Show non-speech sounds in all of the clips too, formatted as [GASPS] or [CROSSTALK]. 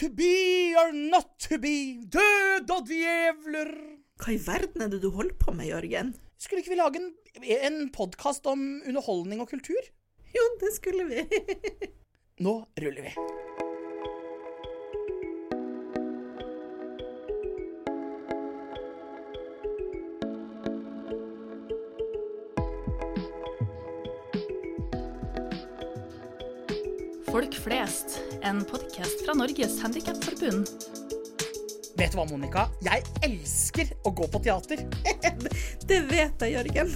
To be or not to be, død og djevler. Hva i verden er det du holder på med, Jørgen? Skulle ikke vi lage en, en podkast om underholdning og kultur? Jo, det skulle vi. [LAUGHS] Nå ruller vi. Folk flest, en podkast fra Norges Handikapforbund. Vet du hva, Monica? Jeg elsker å gå på teater. [LAUGHS] Det vet jeg, Jørgen.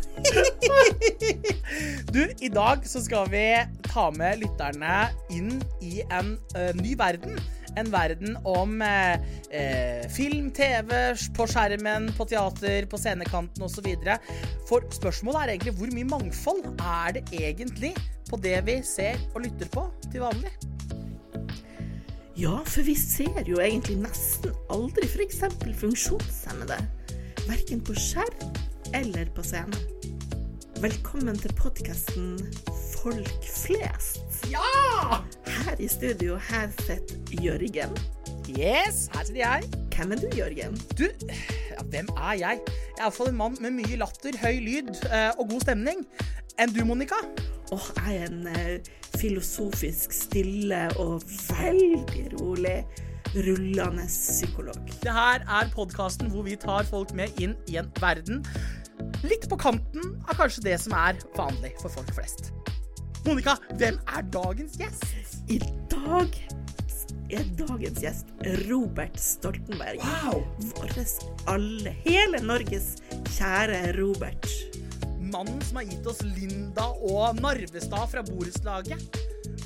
[LAUGHS] Du, i dag så skal vi ta med lytterne inn i en ø, ny verden. En verden om eh, eh, film, TV, på skjermen, på teater, på scenekanten osv. For spørsmålet er egentlig hvor mye mangfold er det egentlig på det vi ser og lytter på til vanlig? Ja, for vi ser jo egentlig nesten aldri f.eks. funksjonshemmede. Verken på skjerm eller på scene. Velkommen til podkasten Folk flest. Ja! Her i studio, her sitter Jørgen. Yes, her sitter jeg. Hvem er du, Jørgen? Du, ja, hvem er jeg? Jeg er iallfall en mann med mye latter, høy lyd eh, og god stemning. Enn du, Monica? Åh, jeg er en eh, filosofisk, stille og veldig rolig rullende psykolog. Det her er podkasten hvor vi tar folk med inn i en verden litt på kanten av kanskje det som er vanlig for folk flest. Monica, hvem er dagens gjest? I dag er dagens gjest Robert Stoltenberg. Wow! Våres alle, hele Norges kjære Robert. Mannen som har gitt oss Linda og Narvestad fra borettslaget.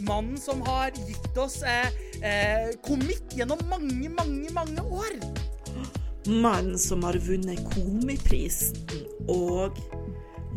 Mannen som har gitt oss eh, eh, komikk gjennom mange, mange, mange år. Mannen som har vunnet Komiprisen og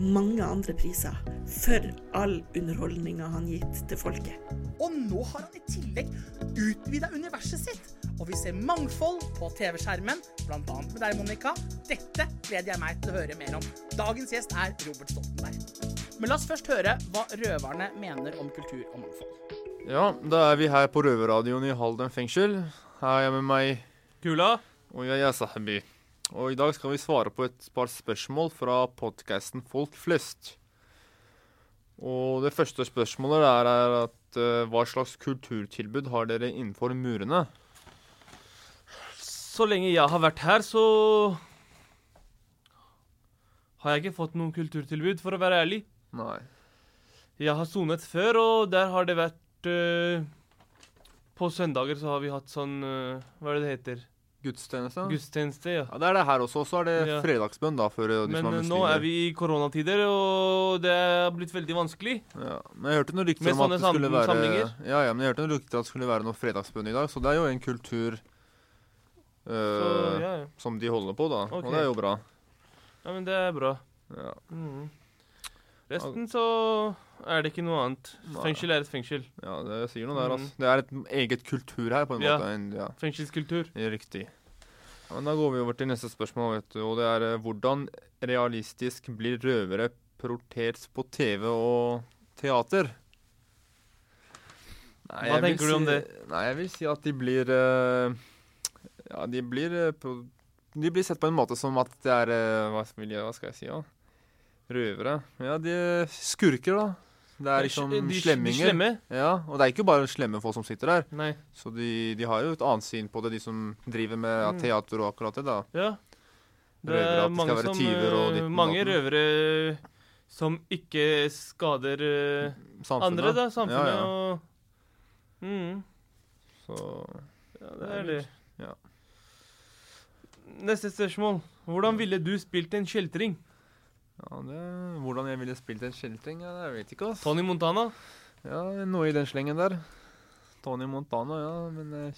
mange andre priser for all underholdninga han gitt til folket. Og nå har han i tillegg utvida universet sitt. Og vi ser mangfold på TV-skjermen, bl.a. med deg, Monica. Dette gleder jeg meg til å høre mer om. Dagens gjest er Robert Stoltenberg. Men la oss først høre hva røverne mener om kultur og mangfold. Ja, da er vi her på Røverradioen i Halden fengsel. Her er jeg med meg Kula. og jeg er Sahabi. Og i dag skal vi svare på et par spørsmål fra podkasten Folk flest. Og det første spørsmålet er, er at uh, hva slags kulturtilbud har dere innenfor murene? Så lenge jeg har vært her, så har jeg ikke fått noen kulturtilbud, for å være ærlig. Nei. Jeg har sonet før, og der har det vært uh, På søndager så har vi hatt sånn uh, Hva er det det heter? Gudstjeneste? Gudstjeneste, ja. Ja, det er det her også. Og så er det Ja. fredagsbønn, da, for de Men som er eh, muslimer. nå er vi i koronatider, og det er blitt veldig vanskelig. Ja, men jeg hørte noen rykter om at det skulle være samlinger? Ja, ja, men jeg hørte noen rykter at det skulle være noe fredagsbønn i dag, så det er jo en kultur Så eh, ja, ja. som de holder på, da. Okay. Og det er jo bra. ja. Men det er bra. Ja. Mm. Resten så er det ikke noe annet. Nei. Fengsel er et fengsel. Ja, det sier noe der, altså. Det er et eget kultur her, på en Ja. måte. En, ja, Fengselskultur. riktig. Ja, men da går vi over til neste spørsmål, vet du. Og det er eh, hvordan realistisk blir røvere portert på TV og teater? Nei, Hva tenker du om det? Nei, jeg vil si at de blir uh, Ja, de blir uh, De blir sett på en måte som at det er hva, jeg, hva skal jeg si, ja? Røvere. Ja, de er skurker, da. Det er liksom de, de slemminger. slemme? Ja, og det er ikke bare slemme folk som sitter der. Nei. Så de, de har jo et annet syn på det, de som driver med ja, Mm. teater og akkurat det, da. Ja. Det er røvere, mange det som eh, ditten og Mange røvere som ikke skader eh, Samfunnet. andre, da. Samfunnet Ja, ja. og mm, Så Ja, det er det. ja. Neste spørsmål. Hvordan ville du spilt en kjeltring? Ja, det Hvordan jeg ville spilt en kjeltring, ja, jeg vet ikke, ass. Tony Montana? Ja, noe i den slengen der. Tony Montana, ja, men jeg,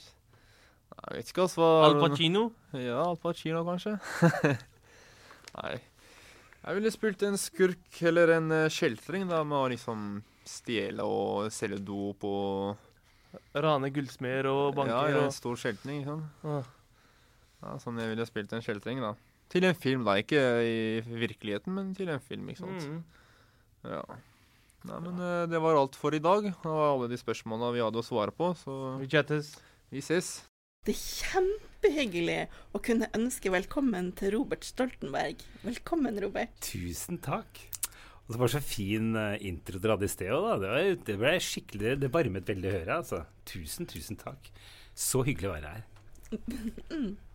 Jeg vet ikke, ass. Hva Al Pacino? Ja, Al Pacino, kanskje. [LAUGHS] Nei. Jeg ville spilt en skurk eller en eh, kjeltring, da, med å liksom stjele og selge dop og Rane gullsmeder og banker Ja, ja, en og stor skjeltning, ikke sant. Ah. Ja, sånn jeg ville spilt en skjeltring, da. Til en film, da. Ikke i virkeligheten, men til en film, ikke sant. Mm. Ja. Nei, men uh, det var alt for i dag. Det var alle de spørsmålene vi hadde å svare på, så Vi chattes. vi ses. Det er kjempehyggelig å kunne ønske velkommen til Robert Stoltenberg. Velkommen, Robert. Tusen takk. Og så var det så fin uh, intro dere hadde i sted òg, da. Det, var, det ble skikkelig Det varmet veldig å høre, altså. Tusen, tusen takk. Så hyggelig å være her. [LAUGHS]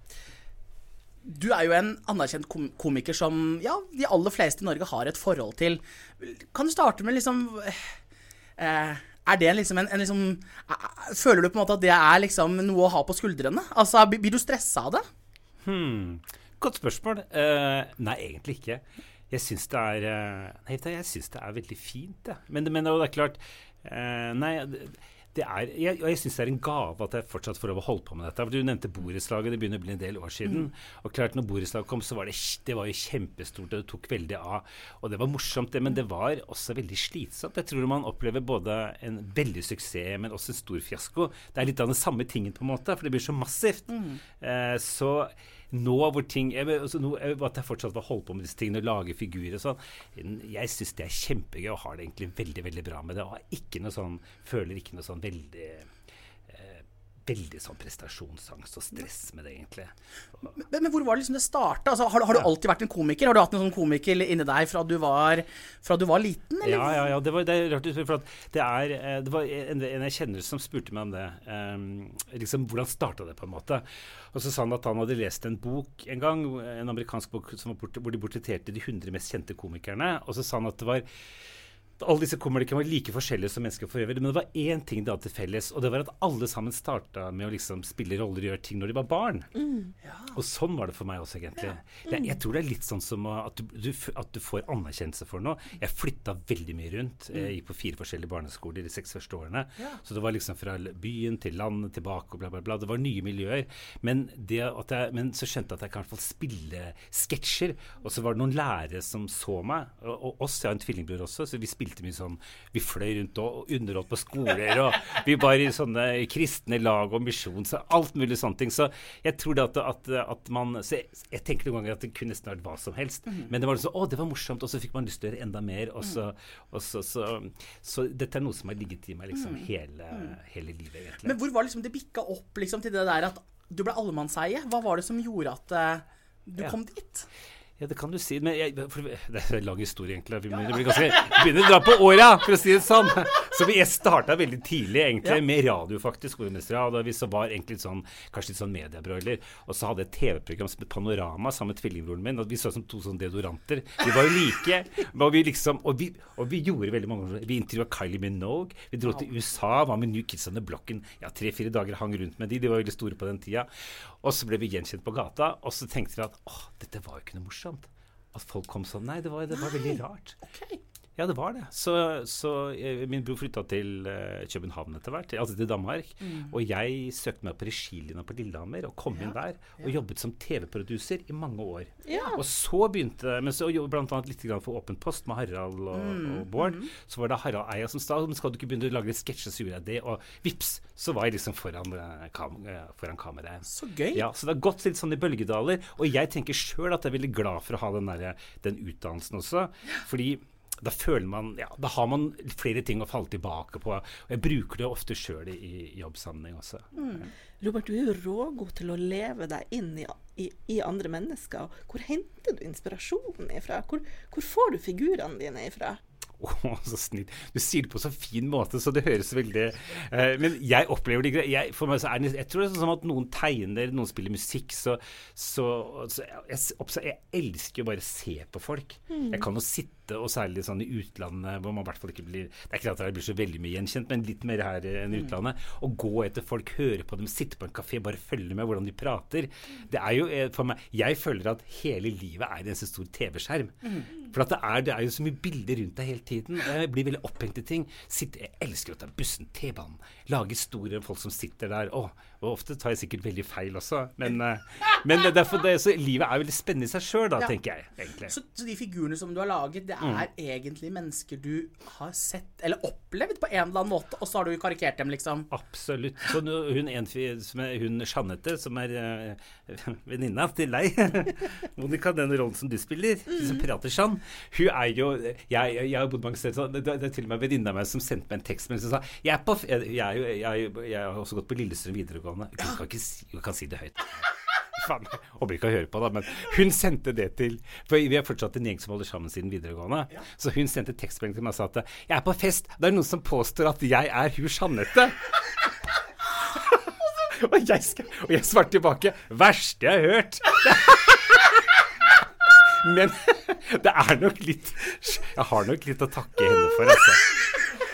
Du er jo en anerkjent komiker som ja, de aller fleste i Norge har et forhold til. Kan du starte med liksom eh, Er det liksom en, en liksom Føler du på en måte at det er liksom noe å ha på skuldrene? Altså, Blir du stressa av det? Hmm. Godt spørsmål. Uh, nei, egentlig ikke. Jeg syns det er uh, jeg synes det er veldig fint, jeg. Men, men det er klart uh, Nei, det, er Jeg, og jeg syns det er en gave at jeg fortsatt får lov å holde på med dette. For Du nevnte borettslaget. Det begynner å bli en del år siden. Og klart når borettslaget kom, så var det, det var jo kjempestort, og det tok veldig av. Og det var morsomt, det, men det var også veldig slitsomt. Jeg tror man opplever både en veldig suksess, men også en stor fiasko. Det er litt av den samme tingen, på en måte, for det blir så massivt. Eh, så nå hvor ting jeg, altså nå, jeg, At jeg fortsatt får holde på med disse tingene og lage figurer og sånn Jeg syns det er kjempegøy og har det egentlig veldig veldig bra med det. Og ikke noe sånn, føler ikke noe sånn veldig Veldig sånn prestasjonsangst og stress med det, egentlig. Men, men hvor var det liksom det starta? Altså, har, har du alltid vært en komiker? Har du hatt en sånn komiker inni deg fra du var, fra du var liten? Eller? Ja, ja, ja. Det, var, det er rart for at det er eh, Det var en, en jeg kjenner som spurte meg om det. Um, liksom, hvordan starta det, på en måte? Og så sa han at han hadde lest en bok en gang, en amerikansk bok som var bort, hvor de portretterte de 100 mest kjente komikerne. Og så sa han at det var alle disse komikerne var like forskjellige som mennesker for øvrig, men det var én ting de hadde til felles, og det var at alle sammen starta med å liksom spille roller og gjøre ting når de var barn. Og sånn var det for meg også, egentlig. Det, jeg tror det er litt sånn som at du, du, at du får anerkjennelse for noe. Jeg flytta veldig mye rundt. Jeg gikk på fire forskjellige barneskoler de seks første årene. Så det var liksom fra byen til landet, tilbake og bla, bla, bla. Det var nye miljøer. Men, det at jeg, men så skjønte jeg at jeg kan i hvert fall spille sketsjer. Og så var det noen lærere som så meg, og, og oss, jeg har en tvillingbror også, så vi spilte mye sånn Vi fløy rundt og, underholdt på skoler, og vi var i sånne kristne lag og misjon, så alt mulig sånne ting. Så jeg tror det at, at, at man Så jeg, jeg tenker noen ganger at det kunne nesten vært hva som helst. Men det var sånn Å, det var morsomt, og så fikk man lyst til å gjøre enda mer. Og så, og så, så, så dette er noe som har ligget i meg liksom hele, hele livet, egentlig. Men hvor var liksom det bikka opp liksom, til det der at du ble allemannseie? Hva var det som gjorde at uh, du Ja. kom dit? Ja, det kan du si. Men jeg, for det er en lang historie, egentlig. Vi begynner, ganske, begynner å dra på åra, for å si det sånn. Så vi- starta veldig tidlig, egentlig, Ja. med radio, faktisk. Og vi så var egentlig sånn, kanskje litt sånn mediebroiler. Og så hadde jeg et TV-program som het Panorama sammen med tvillingbroren min. Og vi så ut som to sånne deodoranter. Vi var jo like. Og vi liksom, og vi, og vi gjorde veldig mange Vi intervjua Kylie Minogue. Vi dro til USA, var med New Kids on the Blocken. Ja, tre-fire dager hang rundt med de. De var veldig store på den tida. Og så ble vi gjenkjent på gata, og så tenkte vi at åh, dette var jo ikke noe morsomt. At folk kom sånn. Nei, det var, det var veldig rart. Ok. Ja, det var det. Så, så eh, min bror flytta til eh, København etter hvert, altså til Danmark. Og jeg søkte meg på regilinja på Lillehammer og kom inn der. Og jobbet som TV-produser i mange år. Ja. Og så begynte Men så jobbet bl.a. litt for Åpen post med Harald og, og Bård. Så var det Harald Eia som sa skal du ikke begynne å lage litt sketsjer, så gjorde jeg det. Og vips, så var jeg liksom foran, eh, kam foran kameraet. Så gøy. Ja, så det har gått litt sånn i bølgedaler. Og jeg tenker sjøl at jeg er veldig glad for å ha den, der, den utdannelsen også. Fordi da føler man Ja, da har man flere ting å falle tilbake på. Og jeg bruker det ofte sjøl i, i jobbsammenheng også. Robert, du er jo rågod til å leve deg inn i, i, i andre mennesker. Hvor henter du inspirasjonen ifra? Hvor, hvor får du figurene dine ifra? [LAUGHS] Å, så snitt Du sier det på så fin måte, så det høres veldig eh, Men jeg opplever det ikke. Jeg, for meg så er det, jeg tror det er sånn at noen tegner, noen spiller musikk, så, så, så jeg, jeg elsker jo bare å se på folk. Jeg kan jo sitte, og særlig sånn i utlandet, hvor man i hvert fall ikke blir Det er ikke at jeg blir så veldig mye gjenkjent, men litt mer her enn i utlandet. Og gå etter folk, høre på dem, sitte på en kafé, bare følge med hvordan de prater. Det er jo eh, for meg Jeg føler at hele livet er en så stor TV-skjerm. For at det, er, det er jo så mye bilder rundt deg hele tiden. Og Jeg blir veldig opphengt i ting. Sitter, jeg elsker å ta bussen, T-banen, lage historier om folk som sitter der. Å, og ofte tar jeg sikkert veldig feil også, men, eh, men det er derfor det, så livet er veldig spennende i seg sjøl, da, Ja. tenker jeg. egentlig. Så, så de figurene som du har laget, det er egentlig mennesker du har sett eller opplevd på en eller annen måte, og så har du karikert dem, liksom? Absolutt. Så hun, en, som er, hun Jeanette, som er øh, [LAUGHS] venninna til deg [LAUGHS] Monica, den rollen som du spiller, som prater sånn, Hun er jo Jeg, jeg, har bodd mange steder. så Det, det er til og med en venninne av meg som sendte meg en tekstmelding som sa jeg, er på, jeg, jeg, jeg, jeg har også gått på Lillestrøm videregående. Hun kan ikke si, hun kan si det høyt. Faen, jeg håper ikke hun hører på da, men hun sendte det til For vi er fortsatt en gjeng som holder sammen siden videregående. Så hun sendte tekstmelding til meg og sa at jeg er på fest. Det er noen som påstår at jeg er hun Jeanette. [LAUGHS] og, jeg skal, og jeg svarte tilbake verste jeg har hørt. [LAUGHS] Men [LAUGHS] det er nok litt Jeg har nok litt å takke henne for, altså.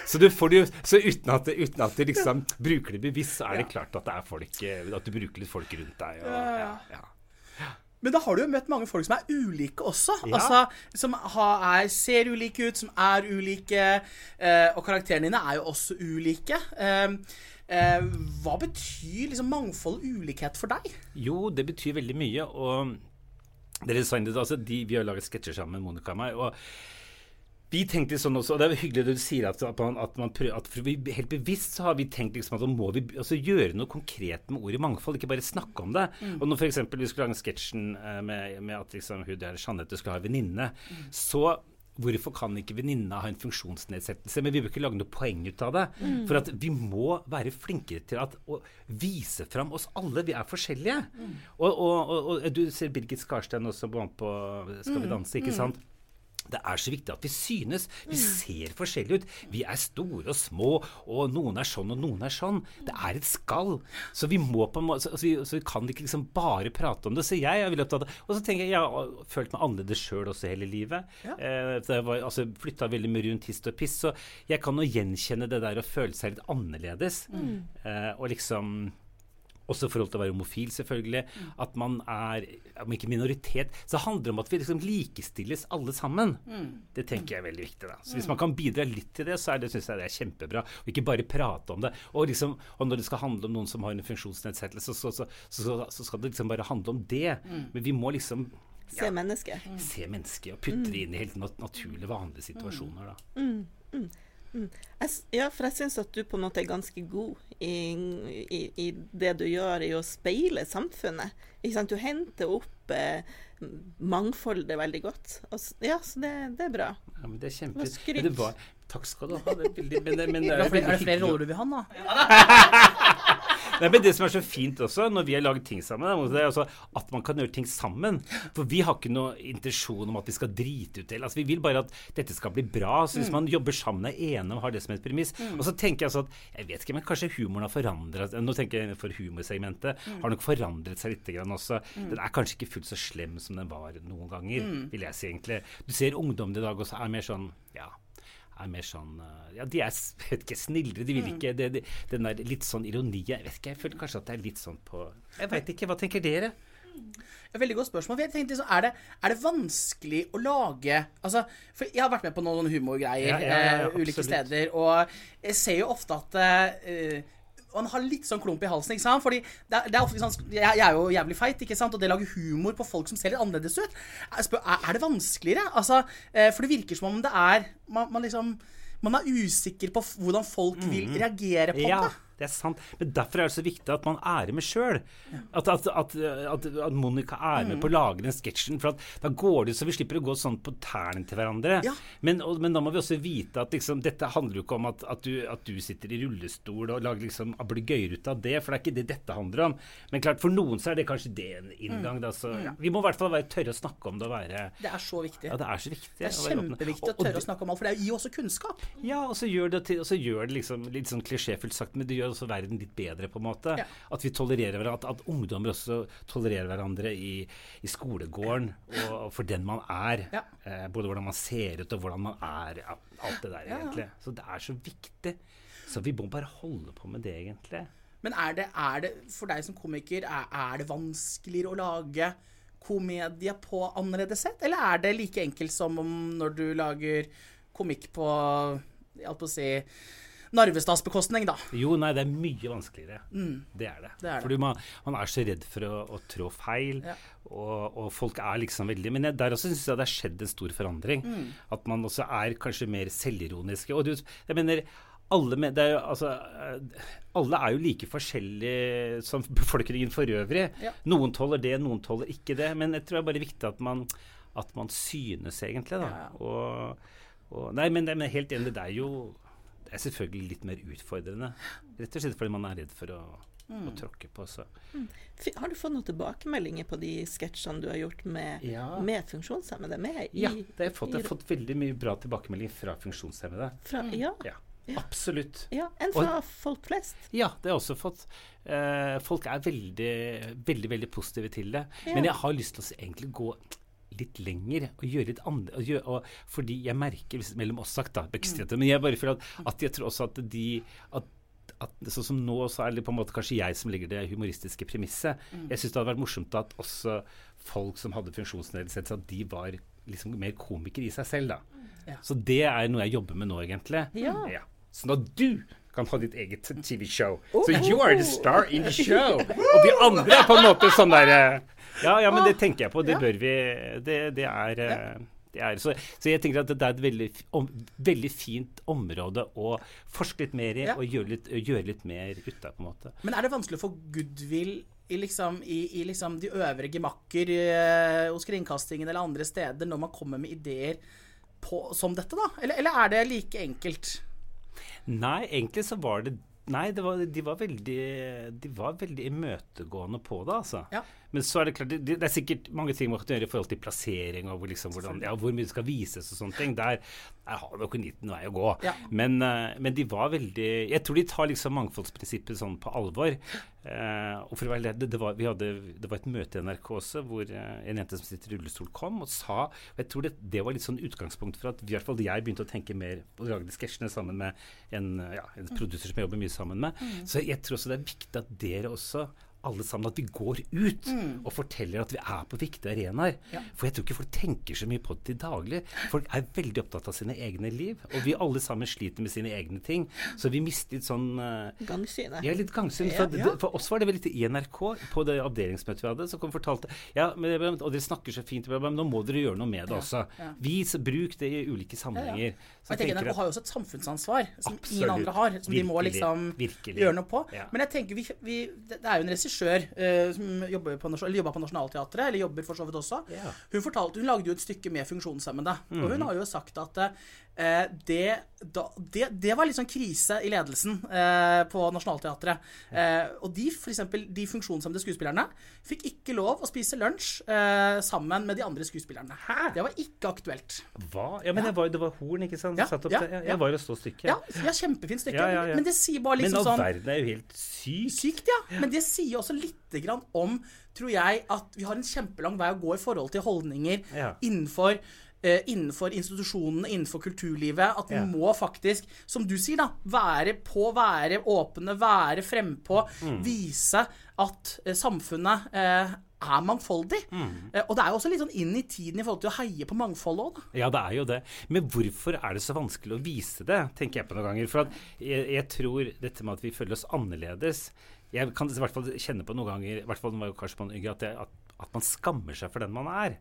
Så, du får det jo, så uten at, det- uten at du liksom bruker det bevisst, så er det klart at det er folk eh, At du bruker litt folk rundt deg. Og, ja, ja. Men da har du jo møtt mange folk som er ulike også. Ja. Altså, Som har, er, ser ulike ut, som er ulike. Eh, og karakterene dine er jo også ulike. Eh, eh, hva betyr liksom mangfold og ulikhet for deg? Jo, det betyr veldig mye. Og dere designet, altså de, Vi har laget sketsjer sammen med Monica og meg. og vi tenkte sånn også, og Det er hyggelig at du sier at, at, man, at, man prøver, at vi, helt bevisst så har vi tenkt liksom at da må vi altså, gjøre noe konkret med ordet mangfold, ikke bare snakke om det. Og når f.eks. vi skulle lage sketsjen eh, med, med at liksom, hun der Jeanette skulle ha venninne, mm. så Hvorfor kan ikke venninna ha en funksjonsnedsettelse? Men vi bør ikke lage noe poeng ut av det. For at vi må være flinkere til at, å vise fram oss alle. Vi er forskjellige. Og, og, og, og du ser Birgit Skarstein også på, på Skal vi danse, ikke sant? Det er så viktig at vi synes. Vi ser forskjellige ut. Vi er store og små, og noen er sånn og noen er sånn. Det er et skall. Så vi må på så, vi, så vi kan ikke liksom bare prate om det. Så jeg er veldig opptatt av det. Og så tenker jeg, jeg har følt meg annerledes sjøl også hele livet. Eh, jeg var, altså, flytta veldig mye rundt hist og piss, så jeg kan nå gjenkjenne det der å føle seg litt annerledes. Eh, og liksom også i forhold til å være homofil, selvfølgelig. At man er om ikke minoritet. Så handler det om at vi liksom likestilles alle sammen. Det tenker jeg er veldig viktig. da. Så Hvis man kan bidra litt til det, så er det, synes jeg det er kjempebra. Og ikke bare prate om det. Og, liksom, og når det skal handle om noen som har en funksjonsnedsettelse, så, så, så, så skal det liksom bare handle om det. Men vi må liksom Se mennesket. se mennesket og putte det inn i helt nat naturlige, vanlige situasjoner. da. Jeg, ja, for jeg syns at du på en måte er ganske god i, i, i det du gjør i å speile samfunnet. Ikke sant? Du henter opp eh, mangfoldet veldig godt. Og, ja, så det, det er bra. Ja, men det er kjempe... skryt. Men det var, takk skal du ha. Det er veldig, men, det- men det Er det flere, er det flere roller du vil ha nå? [LAUGHS] Nei, men Det som er så fint også, når vi har laget ting sammen, det er at man kan gjøre ting sammen. For vi har ikke noe intensjon om at vi skal drite ut det. Altså, vi vil bare at dette skal bli bra. Så hvis man jobber sammen, er enig og har det som et premiss Og så tenker jeg altså at jeg vet ikke, men kanskje humoren har forandret Nå tenker jeg for humorsegmentet. Har nok forandret seg litt grann også. Den er kanskje ikke fullt så slem som den var noen ganger, vil jeg si egentlig. Du ser ungdommen i dag også er mer sånn ja er mer sånn eh, Ja, de er [LAUGHS] vet ikke, snillere. De vil ikke det, det, Den der litt sånn ironi Jeg vet ikke, jeg føler kanskje at det er litt sånn på Jeg veit ikke. Hva tenker dere? Veldig godt spørsmål. for jeg tenkte liksom, er, det, er det vanskelig å lage altså, For jeg har vært med på noen humorgreier Ja, ja, ja, eh, ulike steder, og jeg ser jo ofte at eh, han har litt sånn klump i halsen, ikke sant? Fordi det er, det er ofte sant? jeg, jeg er jo jævlig feit, ikke sant? Og det lager humor på folk som ser litt annerledes ut. Spør, er, det vanskeligere? Altså, eh, for det virker som om det er Man, man liksom man er usikker på hvordan folk vil reagere på. Ja, det. Det er sant. Men derfor er det så viktig at man er med sjøl. At, at, at, at, Monica er med på å lage den sketsjen. For at da går det så vi slipper å gå sånn på tærne til hverandre. Ja. Men, og, men da må vi også vite at liksom, dette handler jo ikke om at, at, du, at du sitter i rullestol og lager liksom ablegøyer ut av det, for det er ikke det dette handler om. Men klart, for noen så er det kanskje det en inngang. Da, så, ja. Vi må i hvert fall være tørre å snakke om det og være Det er så viktig. Ja, det er så viktig. Det er å kjempeviktig å og tørre å snakke om alt, for det gir også kunnskap. ja, og så gjør det, til, og så gjør det liksom litt sånn klisjéfullt sagt, men det gjør også verden litt bedre, på en måte. Ja. At vi tolererer hverandre, at, at ungdommer også tolererer hverandre i, i skolegården, og, og for den man er. Ja. Eh, både hvordan man ser ut, og hvordan man er. Alt det der, egentlig. Så det er så viktig. Så vi må bare holde på med det, egentlig. Men er det, er det for deg som komiker, er, er det vanskeligere å lage komedie på annerledes sett? Eller er det like enkelt som om når du lager komikk på Jeg holdt på å si Narvestads bekostning, da. Jo, nei, det er mye vanskeligere. Mm. Det er det. Det er det. Fordi man, man er så redd for å, å trå feil, Ja. og, og folk er liksom veldig Men jeg, der også syns jeg det har skjedd en stor forandring. Mm. At man også er kanskje mer selvironiske. Og du, jeg mener alle, med, det er jo, altså, eh, alle er jo like forskjellige som befolkningen for øvrig. Ja. Noen tåler det, noen tåler ikke det. Men jeg tror det er bare viktig at man at man synes, egentlig. da. Ja. Og, og, nei, men, men helt enig, det er jo er selvfølgelig litt mer utfordrende. Rett og slett fordi man er redd for å, Mm. å tråkke på. Så. Mm. Har du fått noen tilbakemeldinger på de sketsjene du har gjort med, Ja. med funksjonshemmede? Med i, Ja, det har jeg fått. Jeg har fått veldig mye bra tilbakemeldinger fra funksjonshemmede. fra, ja, Ja, Ja. absolutt. ja, enn fra folk flest. Ja, det har jeg også fått. Eh, folk er veldig, veldig veldig positive til det. Ja. Men jeg har lyst til å egentlig gå litt lenger og gjøre litt andre og gjøre, og, Fordi jeg merker, mellom oss sagt, da, bekstret, men jeg bare føler at, at jeg tror også at de at, at Sånn som nå, så er det på en måte kanskje jeg som legger det humoristiske premisset. Jeg syns det hadde vært morsomt at også folk som hadde funksjonsnedsettelse, at de var liksom mer komikere i seg selv, da. Ja. Så det er noe jeg jobber med nå, egentlig. Ja. Sånn at du kan ha ditt eget TV-show. Så you are the star in the [LAUGHS] show. Og de andre er på en måte sånn der eh, Ja, ja, men det tenker jeg på. Det bør vi Det, det er eh, det er, så, så jeg tenker at det er et veldig, om, veldig fint område å forske litt mer i og gjøre litt, gjøre litt mer ut av, på en måte. Men er det vanskelig å få goodwill i, liksom, i, i liksom de øvre gemakker eh, hos kringkastingen eller andre steder når man kommer med ideer på, som dette, da? Eller, eller er det like enkelt? Nei, egentlig så var det Nei, det var, de, var veldig, de veldig imøtegående på det, altså. Ja. Men så er det klart, det, det er sikkert mange ting man kan gjøre i forhold til plassering og hvor, liksom, hvordan, ja, hvor mye det skal vises og sånne ting. Der, der har nok en liten vei å gå. Ja. Men, eh, men de var veldig Jeg tror de tar liksom mangfoldsprinsippet sånn på alvor. Eh, og for å være ledd, det, var, vi hadde, det var et møte i NRK også hvor eh, en jente som sitter i rullestol, kom og sa og Jeg tror det, det var litt sånn utgangspunkt for at i hvert fall jeg begynte å tenke mer på å lage de sketsjene sammen med en, ja, en produser som jeg jobber mye sammen med. Så jeg tror også det er viktig at dere også alle sammen at vi går ut og forteller at vi er på viktige arenaer. For jeg tror ikke folk tenker så mye på det til daglig. Folk er veldig opptatt av sine egne liv. Og vi alle sammen sliter med sine egne ting. Så vi mister litt sånn uh, Gangsynet. ja, litt gangsyn. For, ja. for oss var det vel litt i NRK, på det avdelingsmøtet vi hadde, som kom og fortalte Ja, men, og dere snakker så fint, men nå må dere gjøre noe med det også. Vis, bruk det i ulike sammenhenger. Så jeg tenker NRK har jo også et samfunnsansvar som Absolutt. ingen andre har. Som de må liksom Virkelig. gjøre noe på. Ja. Men jeg tenker vi, vi, det det er jo en regissør eh, som jobber på, jobba på Nationaltheatret, eller jobber for så vidt også. Ja. Mm. Hun fortalte, hun lagde jo et stykke med funksjonshemmede. Og hun har jo sagt at eh, det, da, det, det var litt sånn krise i ledelsen eh, på Nationaltheatret. Eh, og de, for eksempel, de funksjonshemmede skuespillerne fikk ikke lov å spise lunsj eh, sammen med de andre skuespillerne. Det var ikke aktuelt. Hva? Ja, men det var, det var Horn, ikke sant? Ja, Satt opp ja, det. Jeg, ja. jeg var jo så stykket. Ja, ja kjempefint stykke. Ja, ja, ja. Men det sier bare men liksom all sånn verden er jo helt sykt. Sykt, ja. Men det sier også lite grann om, tror jeg, at vi har en kjempelang vei å gå i forhold til holdninger Ja. innenfor uh, innenfor institusjonene, innenfor kulturlivet. At vi Ja. må faktisk, som du sier, da, være på, være åpne, være frempå. Mm. Vise at uh, samfunnet uh, er mangfoldig. Mm. Og det er jo også litt sånn inn i tiden i forhold til å heie på mangfoldet òg, da. Ja, det er jo det. Men hvorfor er det så vanskelig å vise det, tenker jeg på noen ganger. For at jeg, jeg tror dette med at vi føler oss annerledes Jeg kan i hvert fall kjenne på noen ganger, i hvert fall var kanskje man yngre, at, at, at man skammer seg for den man er.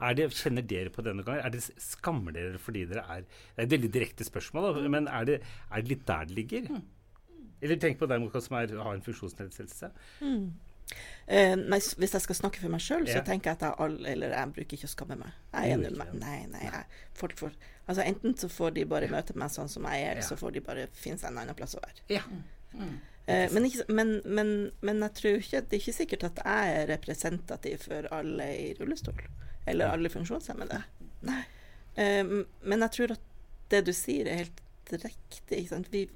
Er det, kjenner dere på det noen ganger? Er det, skammer dere fordi dere er Det er et veldig direkte spørsmål, da, men er det, er det litt der det ligger? Eller tenk på deg Moka, som er, har en funksjonsnedsettelse. Eh, nei, hvis jeg skal snakke for meg sjøl, Ja. så tenker jeg at jeg, all, eller jeg bruker ikke å skamme meg. Jeg er enig med. Nei, nei. Jeg, folk får, altså Enten så får de bare møte meg sånn som jeg er, eller Ja. så får de bare finne seg en annen plass å være. Ja. Eh, men, ikke, men, men, men jeg tror ikke det er ikke sikkert at jeg er representativ for alle i rullestol. Eller alle funksjonshemmede. Nei. Eh, men jeg tror at det du sier, er helt riktig. Vi,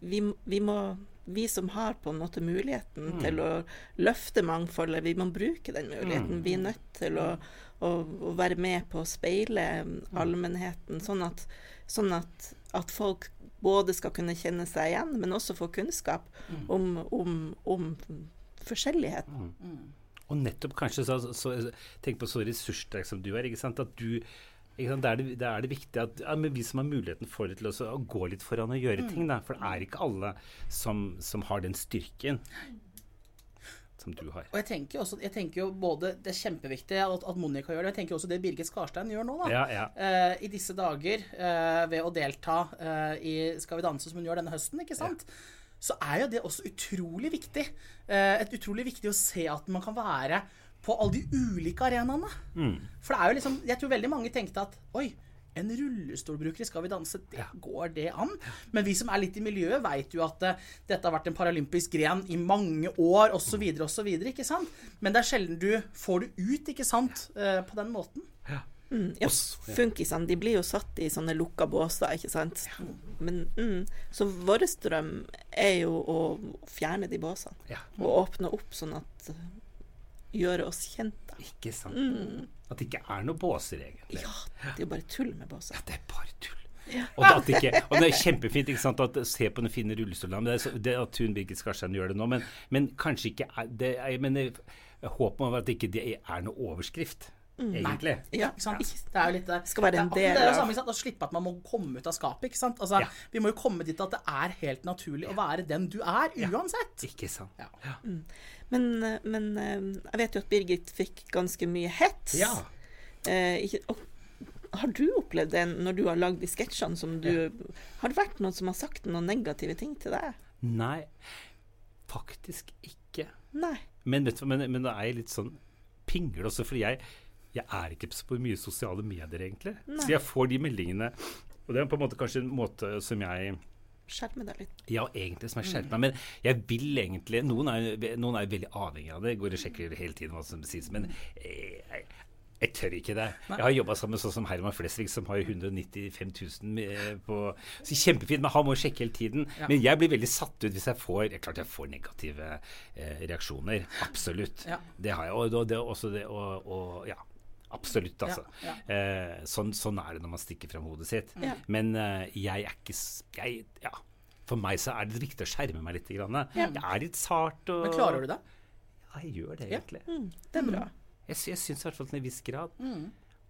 vi, vi må vi som har på en måte muligheten til å løfte mangfoldet, vi må bruke den muligheten. Vi er nødt til å, å, å være med på å speile allmennheten, sånn at, sånn at, at folk både skal kunne kjenne seg igjen, men også få kunnskap om, om, om forskjellighet. Og nettopp kanskje så, så, Tenk på så ressurssterk som du er. ikke sant, at du ikke sant, da er, det, da er det viktig at ja, men vi som har muligheten for det til også, å gå litt foran og gjøre ting. da, For det er ikke alle som, som har den styrken som du har. Og jeg tenker, også, jeg tenker jo både Det er kjempeviktig at, at Monica gjør det. Jeg tenker også det Birgit Skarstein gjør nå. da. Ja, ja. Eh, I disse dager, eh, ved å delta eh, i Skal vi danse, som hun gjør denne høsten, ikke sant? Så er jo det også utrolig viktig. Eh, et utrolig viktig å se at man kan være på alle de ulike arenaene. For det er jo liksom Jeg tror veldig mange tenkte at oi, en rullestolbruker i Skal vi danse, det går det an? Men vi som er litt i miljøet, veit jo at uh, dette har vært en paralympisk gren i mange år, osv., osv., ikke sant? Men det er sjelden du får det ut, ikke sant, uh, på den måten. Ja, funkisene de blir jo satt i sånne lukka båser, ikke sant. Men, mm, så vår drøm er jo å fjerne de båsene. Ja. Og åpne opp sånn at uh, Gjøre oss kjente. Ikke sant? At det ikke er noen båser, egentlig. Ja, det er jo bare tull med båser. Ja, det er bare tull. Og, det, at ikke, og det er kjempefint ikke sant, at se på den fine rullestolene. Det så- det at Tun Birgit Skarstein gjør det nå, men, men kanskje ikke er det Jeg mener, Håpet om at det ikke er noe overskrift, egentlig. Ja, Ikke sant? Det er jo litt det. Skal være en del det er jo samme, ikke sant? Å slippe at man må komme ut av skapet. ikke sant? Altså, Ja. Vi må jo komme dit at det er helt naturlig å være den du er, uansett. Ikke sant? Ja. Men, uh, men uh, jeg vet jo at Birgit fikk ganske mye hets. Ja. Eh, ikke, og, har du opplevd det når du har lagd de sketsjene som du Har det vært noen som har sagt noen negative ting til deg? Nei, faktisk ikke. Nei. Men, vet du, men, men da er litt sånn pingle også, fordi jeg, jeg er ikke på mye sosiale medier, egentlig. Så jeg får de meldingene. Og det er på en måte kanskje en måte som jeg Skjerme deg litt. Ja, egentlig som jeg skjerper meg. Men jeg vil egentlig Noen er, noen er veldig avhengig av det. Går og sjekker hele tiden hva som sies. Men eh, jeg, jeg tør ikke det. Jeg har jobba sammen med sånn som Herman Flesvig, som har 195 000 på så Kjempefint, men han må sjekke hele tiden. Men jeg blir veldig satt ut hvis jeg får jeg, Klart jeg får negative eh, reaksjoner. Absolutt. Ja. Det har jeg. Og, det også det og, og ja. Absolutt, altså. Ja, Eh, sånn, sånn er det når man stikker fram hodet sitt. Ja. Men eh, jeg er ikke jeg, ja. For meg så er det viktig å skjerme meg litt. Grann. Jeg er litt sart. Og, Men klarer du det? Ja, jeg gjør det Ja. egentlig. Det er bra. Jeg, sy- jeg syns i hvert fall til en viss grad.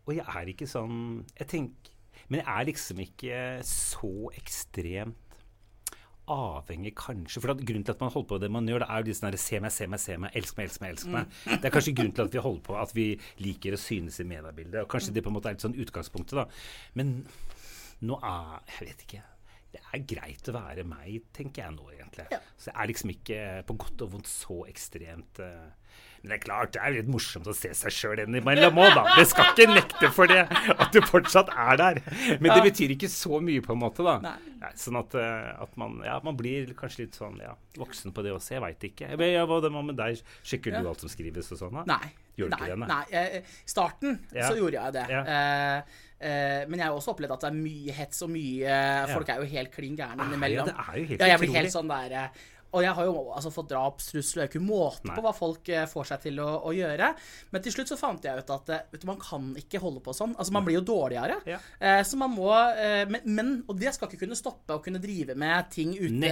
Og jeg er ikke sånn Jeg tenker Men jeg er liksom ikke så ekstremt avhengig, kanskje. For at grunnen til at man holder på med det man gjør, det er jo de sånn her, Se meg, se meg, se meg. Elsk meg, elsk meg, elsk meg. Det er kanskje grunnen til at vi holder på, at vi liker å synes i mediebildet. Og kanskje det på en måte er litt sånn utgangspunktet, da. Men nå er Jeg vet ikke. Det er greit å være meg, tenker jeg nå, egentlig. Ja. Så jeg er liksom ikke på godt og vondt så ekstremt uh, Men det er klart, det er litt morsomt å se seg sjøl innimellom òg, da. Det skal ikke nekte for det, at du fortsatt er der. Men det betyr ikke så mye, på en måte, da. Nei. Nei, sånn at, uh, at man, ja, man blir kanskje litt sånn ja, voksen på det også. Jeg veit ikke. Jeg, jeg, hva det var med deg? Sjekker du alt som skrives og sånn? da? Nei. Gjør du nei, det, nei? nei. I starten Ja. så gjorde jeg det. Ja. Eh, men jeg har også opplevd at det er mye hets og mye Folk er jo helt klin gærne Ah, innimellom. ja, det er jo helt ja, jeg blir helt sånn der eh, Og jeg har jo altså fått drapstrusler, jeg har ikke måte på hva folk eh, får seg til å, å gjøre. Men til slutt så fant jeg ut at eh, vet du, man kan ikke holde på sånn. Altså, man blir jo dårligere. Ja. Eh, så man må eh, men, men Og det skal ikke kunne stoppe å kunne drive med ting ute.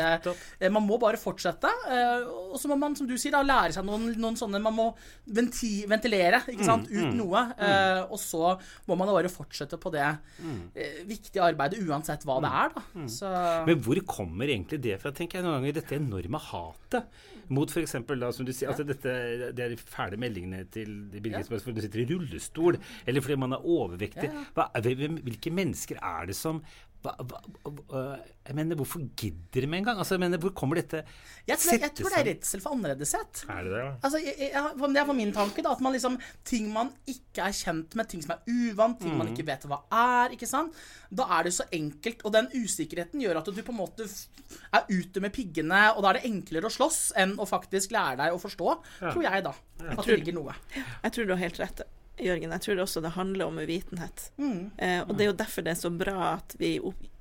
Eh, Man må bare fortsette. eh, Og så må man, som du sier, da, lære seg noen, noen sånne Man må venti, ventilere ikke sant, Mm, ut noe. eh, Og så må man bare fortsette på det Mm. viktige arbeidet, uansett hva det er. da. Så Men hvor kommer egentlig det fra, tenker jeg noen ganger, dette enorme hatet mot f.eks. da, som du sier, altså dette, det er de fæle meldingene til de Birgit Spørs fordi du sitter i rullestol, eller fordi man er overvektig. Hva, hvem, hvilke mennesker er det som hva, hva, hva, jeg mener, Hvorfor gidder de med en gang? Altså, jeg mener, Hvor kommer dette jeg tror, jeg tror det er redsel for annerledeshet. Er det det? ja? Altså, jeg, jeg, det er for min tanke, da. At man liksom Ting man ikke er kjent med, ting som er uvant, ting Mm. man ikke vet hva er, ikke sant. Da er det så enkelt. Og den usikkerheten gjør at du på en måte er ute med piggene, og da er det enklere å slåss enn å faktisk lære deg å forstå, tror jeg, da. At det ligger noe. Jeg tror du har helt rett, Jørgen. Jeg tror også det handler om uvitenhet. Eh, og det er jo derfor det er så bra at vi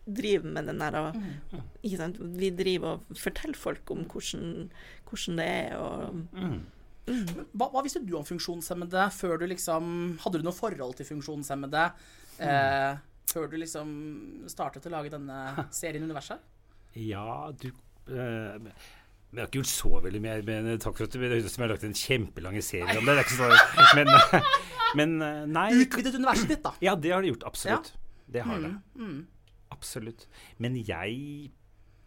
driver med den der og- ikke sant? Vi driver og forteller folk om hvordan, hvordan det er og Hva, hva visste du om funksjonshemmede før du liksom Hadde du noe forhold til funksjonshemmede eh, før du liksom startet å lage denne [LAUGHS] serien Universet? Ja, du eh, men jeg har ikke gjort så veldig mye. Men takk for at du det høres ut som jeg har lagt en kjempelang serie om det. det er ikke så, [LAUGHS] men, men eh, nei. Utvidet universet ditt, da. Ja, det har det gjort. Absolutt. Det har det. Mm, Absolutt. Men jeg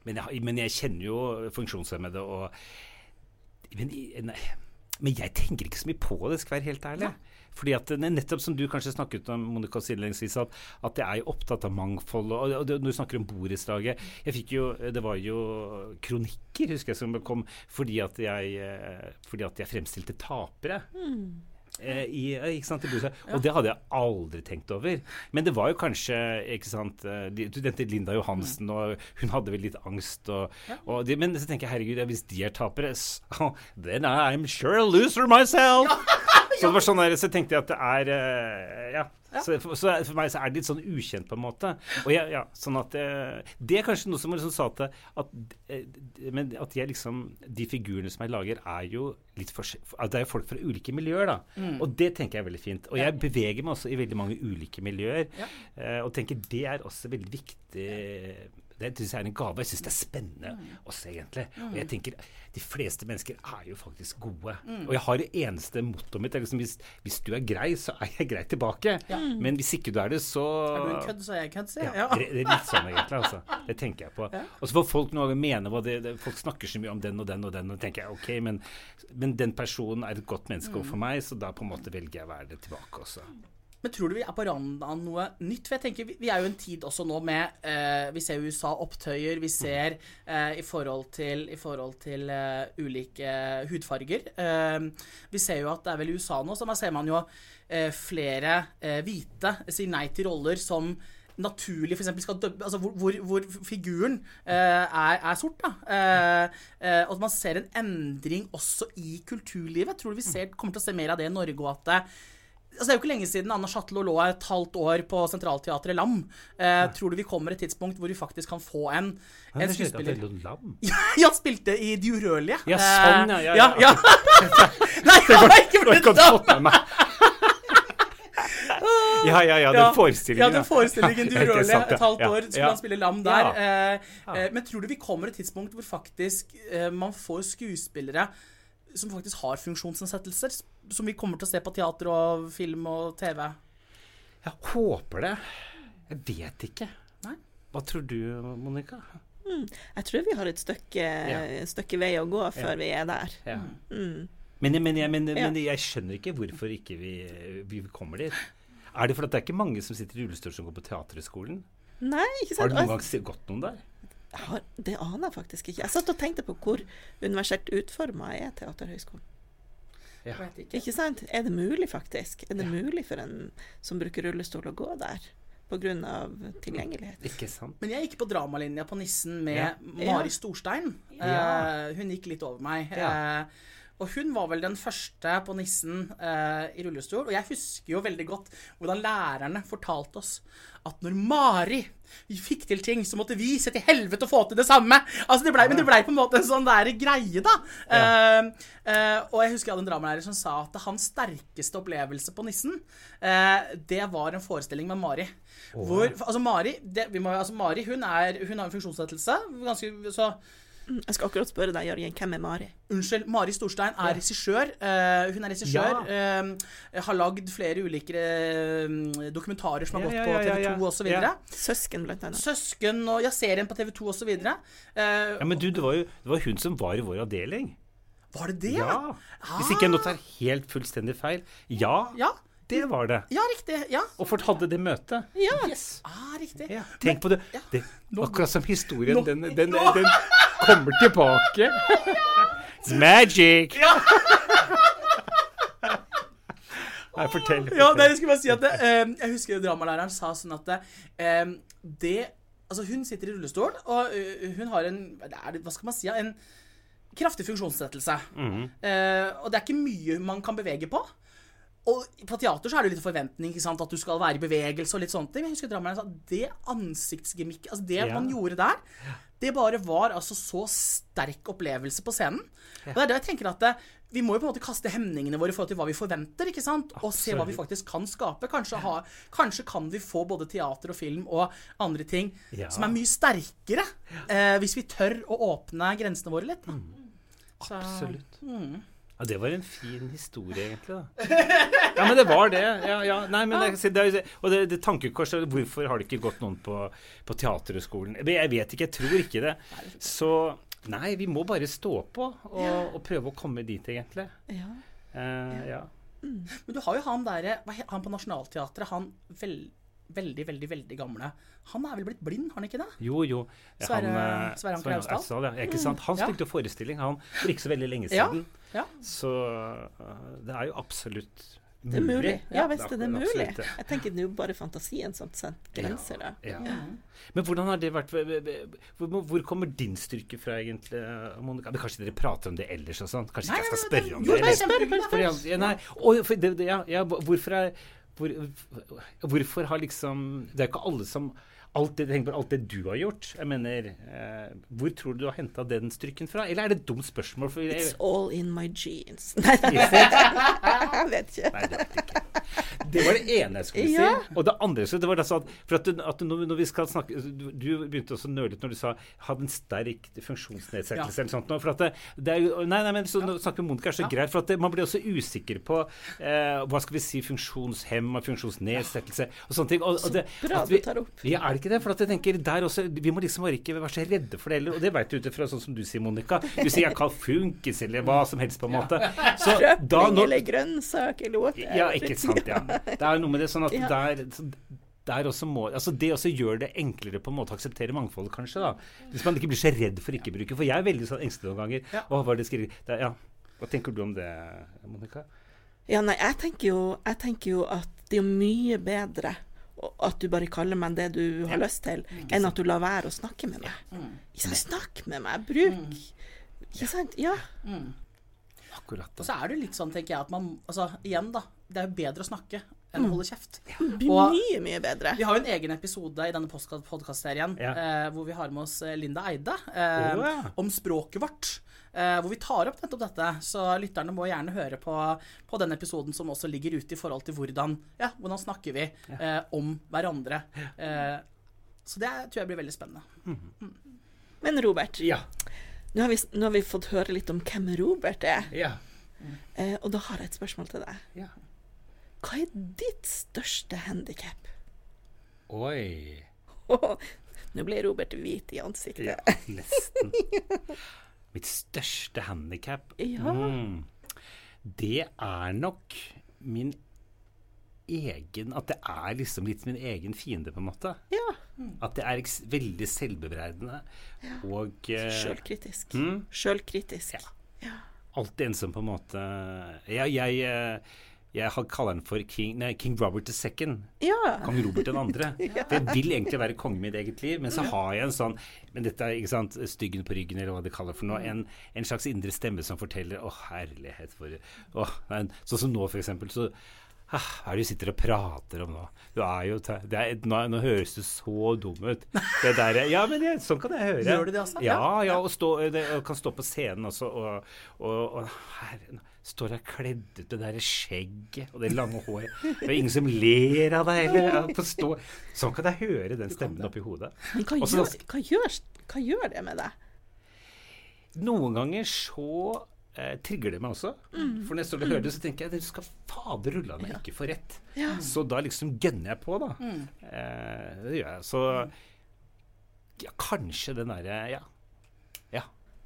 men jeg, men jeg kjenner jo funksjonshemmede og men, nei, men jeg tenker ikke så mye på det, skal jeg være helt ærlig. Fordi at er Nettopp som du kanskje snakket om, Monica innledningsvis, at, at jeg er opptatt av mangfold. Og, og når du snakker om borettslaget jeg fikk jo, Det var jo kronikker, husker jeg, som kom fordi at jeg, eh, fordi at jeg fremstilte tapere. Eh, i, eh, ikke sant, i Brussel. Og det hadde jeg aldri tenkt over. Men det var jo kanskje ikke sant, eh, Du nevnte Linda Johansen, og hun hadde vel litt angst. Og, og de, men så tenker jeg herregud, hvis de er tapere, så [LAUGHS] then I'm sure a loser myself. Så det var sånn der, så tenkte jeg at det er eh, Ja. Så, for, så for meg så er det litt sånn ukjent, på en måte. Og jeg, ja, sånn at eh, Det er kanskje noe som liksom sa til at, eh, men at jeg liksom De figurene som jeg lager, er jo litt forskjellige Det er jo folk fra ulike miljøer, da. Og det tenker jeg er veldig fint. Og jeg beveger meg også i veldig mange ulike miljøer. eh, og tenker det er også veldig viktig det synes jeg er en gave. Jeg syns det er spennende også, egentlig. Og jeg tenker de fleste mennesker er jo faktisk gode. Og jeg har det eneste mottoet mitt er liksom hvis, hvis du er grei, så er jeg grei tilbake. Men hvis ikke du er det, så Er du en kødd, så er jeg kødd, sier ja, jeg. Ja. det, det er litt sånn egentlig, altså. Det tenker jeg på. Og så får folk noe mene hva det, det Folk snakker så mye om den og den og den, og tenker jeg OK, men, men den personen er et godt menneske overfor meg, så da på en måte velger jeg å være det tilbake også. Men tror du vi er på randen av noe nytt? For jeg tenker, Vi, er jo en tid også nå med eh, Vi ser USA opptøyer. Vi ser eh, i forhold til, i forhold til uh, ulike hudfarger. Eh, vi ser jo at det er vel USA nå, så man ser man jo eh, flere eh, hvite sier nei til roller som naturlig for eksempel skal dømme, Altså hvor, hvor, hvor figuren eh, er, er sort, da. Eh, eh, og at man ser en endring også i kulturlivet. Tror du vi ser, kommer til å se mer av det i Norge, og at Altså, det er jo ikke lenge siden Anna Schatlo lå et halvt år på Sentralteatret Lam. Eh, tror du vi kommer et tidspunkt hvor vi faktisk kan få en, Ja, en skuespiller lam. [LAUGHS] Ja, han spilte i De urørlige. Ja, sånn, ja, ja, ja. ja. [LAUGHS] Nei, han har ikke blitt dam! [LAUGHS] Ja, ja, ja, den Ja, forestillingen. Ja, den forestillingen du ja. Et halvt år skulle ja. han spille lam der. Ja. Eh, eh, men tror du vi kommer et tidspunkt hvor faktisk eh, man får skuespillere som faktisk har funksjonsnedsettelser, som vi kommer til å se på teater og film og TV? Jeg håper det. Jeg vet ikke. Nei. Hva tror du, Monica? Jeg tror vi har et stykke, ja. stykke vei å gå før vi er der. Ja. Mm. Men, men, men, men jeg skjønner ikke hvorfor ikke vi, vi kommer dit. Er det fordi det er ikke mange som sitter i rullestol som går på Teaterhøgskolen? Nei, ikke Har du noen gang gått noen der? Har, det aner jeg faktisk ikke. Jeg satt og tenkte på hvor universelt utforma er Teaterhøgskolen. Ja. Ikke. Ikke sant? Er det mulig, faktisk? Er det mulig for en som bruker rullestol å gå der? Pga. tilgjengelighet. Ikke sant? Men jeg gikk på dramalinja på Nissen med Ja. Mari Storstein. Ja. Uh, hun gikk litt over meg. Ja. Eh, og hun var vel den første på Nissen eh, i rullestol. Og jeg husker jo veldig godt hvordan lærerne fortalte oss at når Mari fikk til ting, så måtte vi se til helvete å få til det samme. Altså det ble, men det blei på en måte en sånn der greie, da. Eh, eh, og jeg husker jeg hadde en dramalærer som sa at hans sterkeste opplevelse på Nissen, eh, det var en forestilling med Mari. Hvor, altså Mari, det, vi må, altså Mari hun, er, hun har en funksjonsnedsettelse. Ganske, så Jeg skal akkurat spørre deg, Jørgen, hvem er Mari? Unnskyld, Mari Storstein er regissør. Uh, hun er regissør. eh, har lagd flere ulike uh, dokumentarer som har Ja, gått ja, på ja, ja, TV2 ja. osv. Ja. Søsken, blant annet. Søsken og ja, serien på TV2 osv. Uh, Ja, men du, det var jo det var hun som var i vår avdeling. var det det? Ja. Hvis ikke jeg nå tar helt fullstendig feil. Ja, Ja, det var det. ja riktig. Ja, Og Fort hadde det møtet. Ja. ah, riktig. Ja, tenk på det. ja. det akkurat som historien. Den, Den, den, den kommer tilbake. [LAUGHS] It's magic! Nei, fortell. Ja, fortell. nei, jeg skulle bare si at det, eh, Jeg husker dramalæreren sa sånn at det, eh, det Altså, hun sitter i rullestol, og uh, hun har en det Hva skal man si? En kraftig funksjonsnedsettelse. Mhm. Eh, og det er ikke mye man kan bevege på. Og på teater så er det jo litt forventning ikke sant? at du skal være i bevegelse og litt sånne ting. Men jeg husker Drammeren sa det ansiktsgemikket, altså det Ja. man gjorde der, det bare var altså så sterk opplevelse på scenen. Og det er det jeg tenker at det, vi må jo på en måte kaste hemningene våre i forhold til hva vi forventer, ikke sant? Og se hva vi faktisk kan skape. Kanskje, ha, kanskje kan vi få både teater og film og andre ting Ja. som er mye sterkere, eh, hvis vi tør å åpne grensene våre litt. Mm. Absolutt. Mm. Ja, det var en fin historie, egentlig. da. [LAUGHS] Ja, men det var det. Ja, ja. Nei, men det, det, og det, det tankekorset Hvorfor har det ikke gått noen på, på Teaterhøgskolen? Jeg vet ikke, jeg tror ikke det. Så nei, vi må bare stå på og, og prøve å komme dit, egentlig. Ja. Uh, ja. Men du har jo han derre Han på Nationaltheatret, han vel... veldig, veldig veldig gamle. Han er vel blitt blind, har han ikke det? Jo, jo. Sverre- eh, Sverre Anker Austdal? Ja. Ikke sant? Han Ja. spilte jo forestilling han for ikke så veldig lenge siden. Ja. Så eh, det er jo absolutt Det er mulig. Ja, visst er det mulig. Absolutt. Jeg tenker det er jo bare fantasien som setter grenser. Ja. Men hvordan har det vært hvor, kommer din styrke fra, egentlig, Monica? Men kanskje dere prater om det ellers og sånn? Kanskje ikke jeg skal spørre om det? Jo, ja, nei, det, ja, ja, hvorfor er hvor, Hvorfor har liksom Det er ikke alle som alt det, tenk på alt det du har gjort. Jeg mener, eh, Hvor tror du du har henta den strykken fra? Eller er det et dumt spørsmål? For jeg, It's all in my jeans. Nei, [LAUGHS] jeg vet ikke. Nei, det vet ikke. Det var det ene jeg skulle Ja. si. Og det andre så det var altså at, for at, du, at når, når vi skal snakke Du, du begynte også å nøle litt når du sa 'hadde en sterk funksjonsnedsettelse' eller sånt. For at det, det er jo Nei, nei, men så ja. snakker vi om Monica er så greit. For at det, man blir også usikker på eh, hva skal vi si funksjonshemma, funksjonsnedsettelse og sånne ting. Og, og det, bra vi- du tar opp. Ja, er det ikke det? For at jeg tenker der også Vi må liksom ikke være så redde for det heller. Og det vet du ut ifra sånn som du sier, Monica. Du sier 'jeg kan funkis', eller hva som helst, på en måte. [LAUGHS] Så da når, eller grønnsak eller whatever. ja, ikke sant. ja. [LAUGHS] Det er noe med det sånn at der, der også må, altså Det også gjør det enklere på en måte å akseptere mangfoldet, kanskje. da Hvis man ikke blir så redd for ikke bruke. For jeg er veldig sånn engstelig noen ganger. Ja. Hva er det ja. Hva tenker du om det, Monica? Ja, nei, jeg tenker jo, jeg tenker jo at det er mye bedre at du bare kaller meg det du har lyst til, enn at du lar være å snakke med meg. Sant? Snakk med meg, bruk Ikke sant? Ja. Akkurat. Og så er det litt sånn, tenker jeg, at man Altså, igjen, da. Det er jo bedre å snakke enn å holde kjeft. Det blir Og- mye, mye bedre. Vi har jo en egen episode i denne podkastserien Ja. eh, hvor vi har med oss eh, Linda Eide eh, oh, ja. om språket vårt. Eh, hvor vi tar opp nettopp dette. Så lytterne må gjerne høre på, på den episoden som også ligger ute i forhold til hvordan, ja, hvordan snakker vi eh, om hverandre. Eh, så det tror jeg blir veldig spennende. Men Robert, Ja. nå har, vi, nå har vi fått høre litt om hvem Robert er, Ja. eh, og da har jeg et spørsmål til deg. ja. Hva er ditt største handikap? Oi. [LAUGHS] Nå ble Robert hvit i ansiktet. Ja, nesten. [LAUGHS] Mitt største handikap Ja. mm, Det er nok min egen At det er liksom litt min egen fiende, på en måte. Ja. At det er veldig selvbebreidende og uh, Sjølkritisk. Mm. Sjølkritisk. alltid en som på en måte Jeg, jeg, eh, jeg har- kaller den for King, nei, King Robert 2. Ja. Kong Robert 2. For jeg vil egentlig være konge i mitt eget liv, men så har jeg en sånn Men dette er ikke sant, styggen på ryggen, eller hva det kaller for noe. En, en slags indre stemme som forteller Å, herlighet, for å, nei, Sånn som nå, for eksempel. Så ah, hva er det du sitter og prater om nå? Du er jo det er, nå, nå høres du så dum ut. Det der, ja, men det, sånn kan jeg høre. Gjør du det også? Ja, ja, og, stå, det, og kan stå på scenen også, og, og, og herre, står der kledd ut i det der skjegget og det lange håret. Det er ingen som ler av deg heller. Ja. Sånn kan jeg høre den stemmen oppi hodet. Men hva gjør, hva, gjør, hva gjør det med deg? Noen ganger så eh, trigger det meg også. For når jeg står og hører det, så tenker jeg at du skal fader rulla meg ikke få rett. Så da liksom gønner jeg på, da. Eh, det gjør jeg. Så ja, kanskje den derre ja.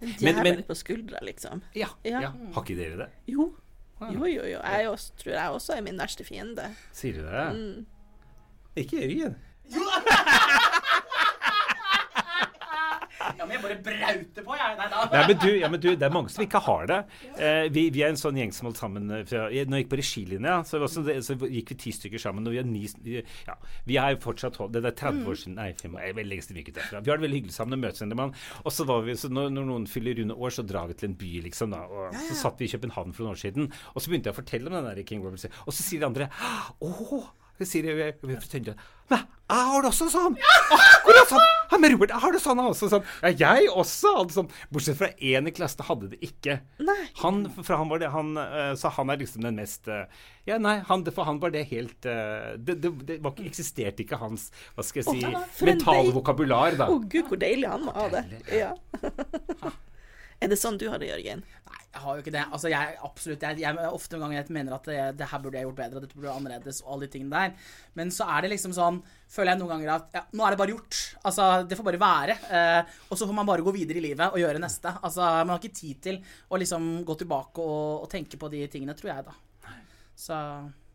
Men- Djevel men- på skuldra, liksom. Ja, Ja. ja. Har ikke dere det? Jo. Jo, jo, jo. Jeg også, tror jeg også er min verste fiende. Sier du det? Ikke Jørgen. [LAUGHS] Ja, men jeg bare brauter på, jeg. Nei da. Nei, men du, ja, men du, det er mange som ikke har det. Eh, vi, vi er en sånn gjeng som holdt sammen eh, fra, jeg, Når jeg gikk på regilinja, så, også så gikk vi ti stykker sammen. Og vi, har ni, ja, vi er fortsatt Det er 30 år siden Nei, fem, jeg er veldig lenge siden vi gikk ut derfra. Vi har det veldig hyggelig sammen og møtes en mann. Og så var vi, så når, når noen fyller runde år, så drar vi til en by, liksom. da Og så satt vi i København for noen år siden, og så begynte jeg å fortelle om den der King Robert. Og så sier de andre Å! Så sier jeg, har det også sånn! Akkurat sånn! Han med Robert, jeg har det sånn, jeg også sånn. Ja, jeg også! hadde sånn. Bortsett fra én i klassen hadde det ikke. Nei. Han, for han var det, han, eh, så han er liksom den mest eh, Ja, nei, han, for han var det helt eh, Det, det, det var eksisterte ikke hans hva skal jeg si, mentale vokabular, da. Å gud, hvor deilig han må ha det. Ja. Er det sånn du har det, Jørgen? Nei, jeg har jo ikke det. Altså, jeg absolutt jeg, jeg, Ofte noen ganger jeg mener at det, det her burde jeg gjort bedre, dette burde jeg annerledes, og alle de tingene der. Men så er det liksom sånn Føler jeg noen ganger at ja, nå er det bare gjort. Altså, det får bare være. Eh, og så får man bare gå videre i livet og gjøre neste. Altså, man har ikke tid til å liksom gå tilbake og, og tenke på de tingene, tror jeg, da. Så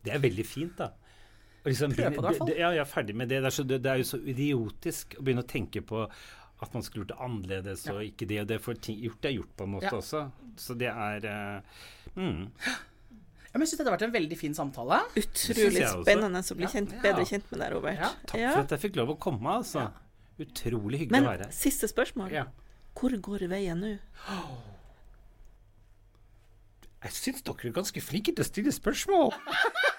Det er veldig fint, da. Og liksom, Prøve på det, i hvert fall. Ja, jeg er ferdig med det. Det er, så, det, det er jo så idiotisk å begynne å tenke på at man skulle gjort det annerledes og ikke det og det. For ting, gjort er gjort på en måte Ja. også. Så det er uh, mm. Ja, men jeg syns dette har vært en veldig fin samtale. Utrolig spennende å bli kjent, Ja. bedre kjent med deg, Robert. Ja. Takk Ja. for at jeg fikk lov å komme, altså. Utrolig hyggelig Men å være her. siste spørsmål. Ja. Hvor går veien nå? [GASPS] Jeg syns dere er ganske flinke til å stille spørsmål. [LAUGHS]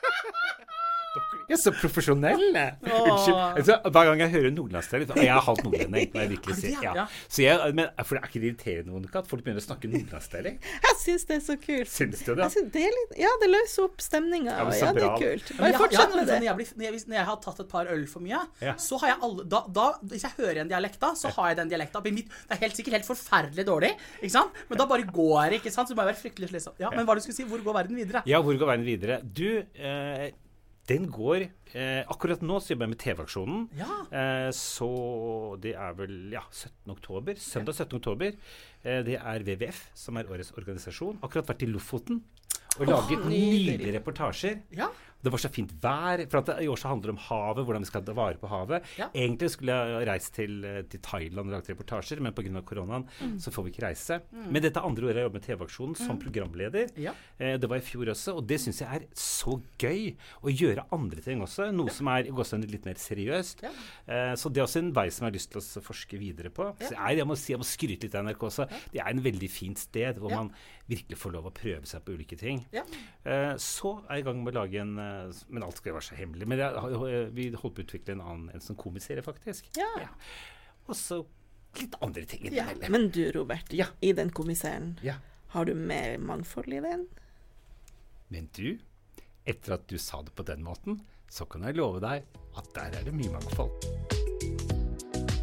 Dere er så profesjonelle. [LAUGHS] Unnskyld. Altså, hver gang jeg hører nordlandsdialekt Jeg er halvt nordlending, jeg virkelig si. Ja. Så jeg, men, for det er ikke det irriterende Monica, at folk begynner å snakke nordlandsdialekt? Jeg syns det er så kult. Syns du det? Synes det litt, ja, det løser opp stemninga. Ja, Ja, det er kult. Men Bare har- fortsett med det. når, jeg blir, når, jeg, når jeg har tatt et par øl for mye, så har jeg alle da, da, Hvis jeg hører en dialekt da, så har jeg den dialekta. Det er helt sikkert helt forferdelig dårlig, ikke sant? men da bare går det. ikke sant? Så må jeg være fryktelig slitsom. Ja, men hva du skulle si? Hvor går verden videre? Ja, hvor går verden videre? Du, eh, den går eh, Akkurat nå så jobber jeg med TV-aksjonen. Ja. Eh, så det er vel ja, 17. oktober. Søndag 17. oktober. Eh, det er WWF som er årets organisasjon. Akkurat vært i Lofoten og laget nydelig. nydelige reportasjer. Ja. Det var så fint vær. For at det, I år så handler det om havet, hvordan vi skal ta vare på havet. Ja. Egentlig skulle jeg reist til, til Thailand og lagt reportasjer, men pga. koronaen så får vi ikke reise. Men dette andre året jeg jobber med TV-aksjonen som programleder. Ja. Eh, det var i fjor også, og det syns jeg er så gøy. Å gjøre andre ting også. Noe som er også litt mer seriøst. Ja. Eh, så det er også en vei som jeg har lyst til å forske videre på. Så jeg, jeg, må si, jeg må skryte litt av NRK også. Det er en veldig fint sted hvor man virkelig får lov å prøve seg på ulike ting. Ja. Eh, så er jeg i gang med å lage en eh, Men alt skal jo være så hemmelig. Men jeg, vi holdt på å utvikle en annen en sånn komiserie, faktisk. Ja. Og så litt andre ting Ja. Men du, Robert, Ja. i den kommissæren, Ja. har du mer mangfold i den? Men du, etter at du sa det på den måten, så kan jeg love deg at der er det mye mangfold.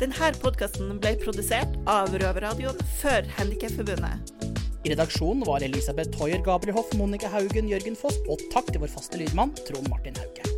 Denne podkasten ble produsert av Røverradioen for Handikapforbundet. I redaksjonen var Elisabeth Hoier, Gabriel Hoff, Monica Haugen, Jørgen Foss, og takk til vår faste lydmann Trond Martin Hauge.